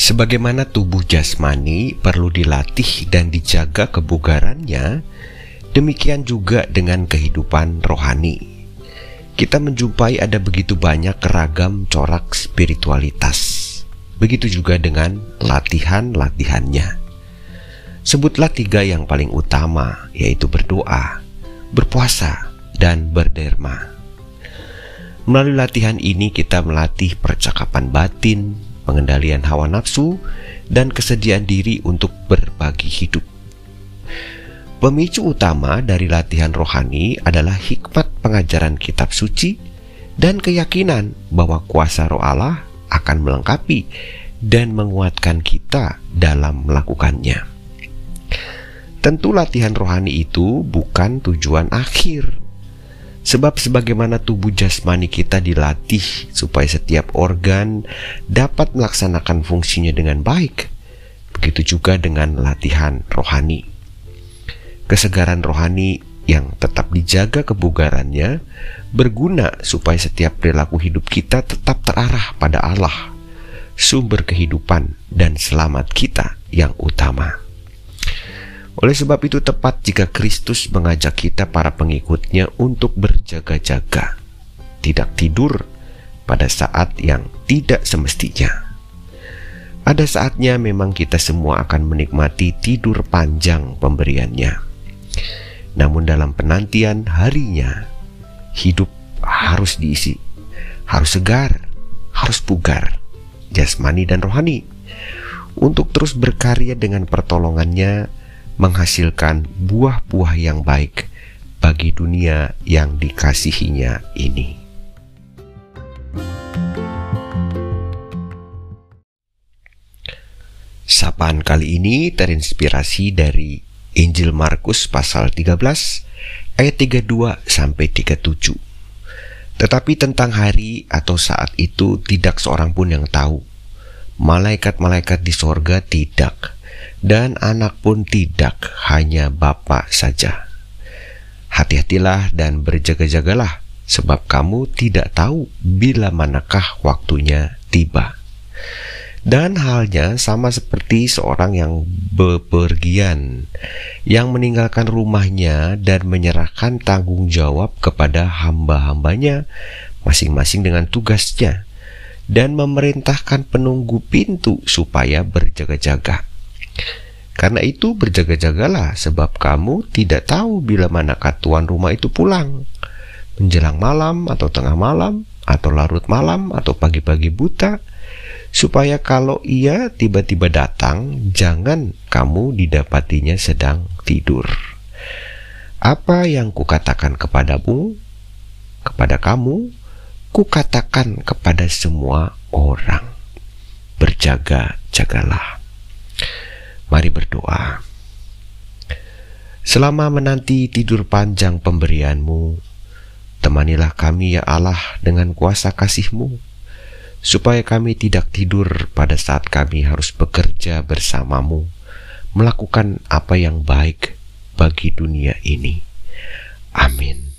Sebagaimana tubuh jasmani perlu dilatih dan dijaga kebugarannya, demikian juga dengan kehidupan rohani. Kita menjumpai ada begitu banyak keragam corak spiritualitas. Begitu juga dengan latihan-latihannya. Sebutlah tiga yang paling utama, yaitu berdoa, berpuasa, dan berderma. Melalui latihan ini kita melatih percakapan batin, pengendalian hawa nafsu, dan kesediaan diri untuk berbagi hidup. Pemicu utama dari latihan rohani adalah hikmat pengajaran kitab suci dan keyakinan bahwa kuasa roh Allah akan melengkapi dan menguatkan kita dalam melakukannya. Tentu latihan rohani itu bukan tujuan akhir Sebab sebagaimana tubuh jasmani kita dilatih supaya setiap organ dapat melaksanakan fungsinya dengan baik, begitu juga dengan latihan rohani. Kesegaran rohani yang tetap dijaga kebugarannya berguna supaya setiap perilaku hidup kita tetap terarah pada Allah, sumber kehidupan dan selamat kita yang utama. Oleh sebab itu tepat jika Kristus mengajak kita para pengikutnya untuk berjaga-jaga, tidak tidur pada saat yang tidak semestinya. Ada saatnya memang kita semua akan menikmati tidur panjang pemberiannya. Namun dalam penantian harinya, hidup harus diisi, harus segar, harus bugar, jasmani dan rohani, untuk terus berkarya dengan pertolongannya menghasilkan buah-buah yang baik bagi dunia yang dikasihinya ini. Sapaan kali ini terinspirasi dari Injil Markus pasal 13 ayat 32 sampai 37. Tetapi tentang hari atau saat itu tidak seorang pun yang tahu. Malaikat-malaikat di sorga tidak dan anak pun tidak hanya Bapa saja. Hati-hatilah dan berjaga-jagalah, sebab kamu tidak tahu bila manakah waktunya tiba. Dan halnya sama seperti seorang yang bepergian, yang meninggalkan rumahnya dan menyerahkan tanggung jawab kepada hamba-hambanya, masing-masing dengan tugasnya, dan memerintahkan penunggu pintu supaya berjaga-jaga. Karena itu berjaga-jagalah sebab kamu tidak tahu bila manakah tuan rumah itu pulang. Menjelang malam atau tengah malam atau larut malam atau pagi-pagi buta supaya kalau ia tiba-tiba datang jangan kamu didapatinya sedang tidur. Apa yang kukatakan kepadamu kepada kamu kukatakan kepada semua orang. Berjaga-jagalah. Mari berdoa. Selama menanti tidur panjang pemberianmu, temanilah kami ya Allah dengan kuasa kasihmu, supaya kami tidak tidur pada saat kami harus bekerja bersamamu, melakukan apa yang baik bagi dunia ini. Amin.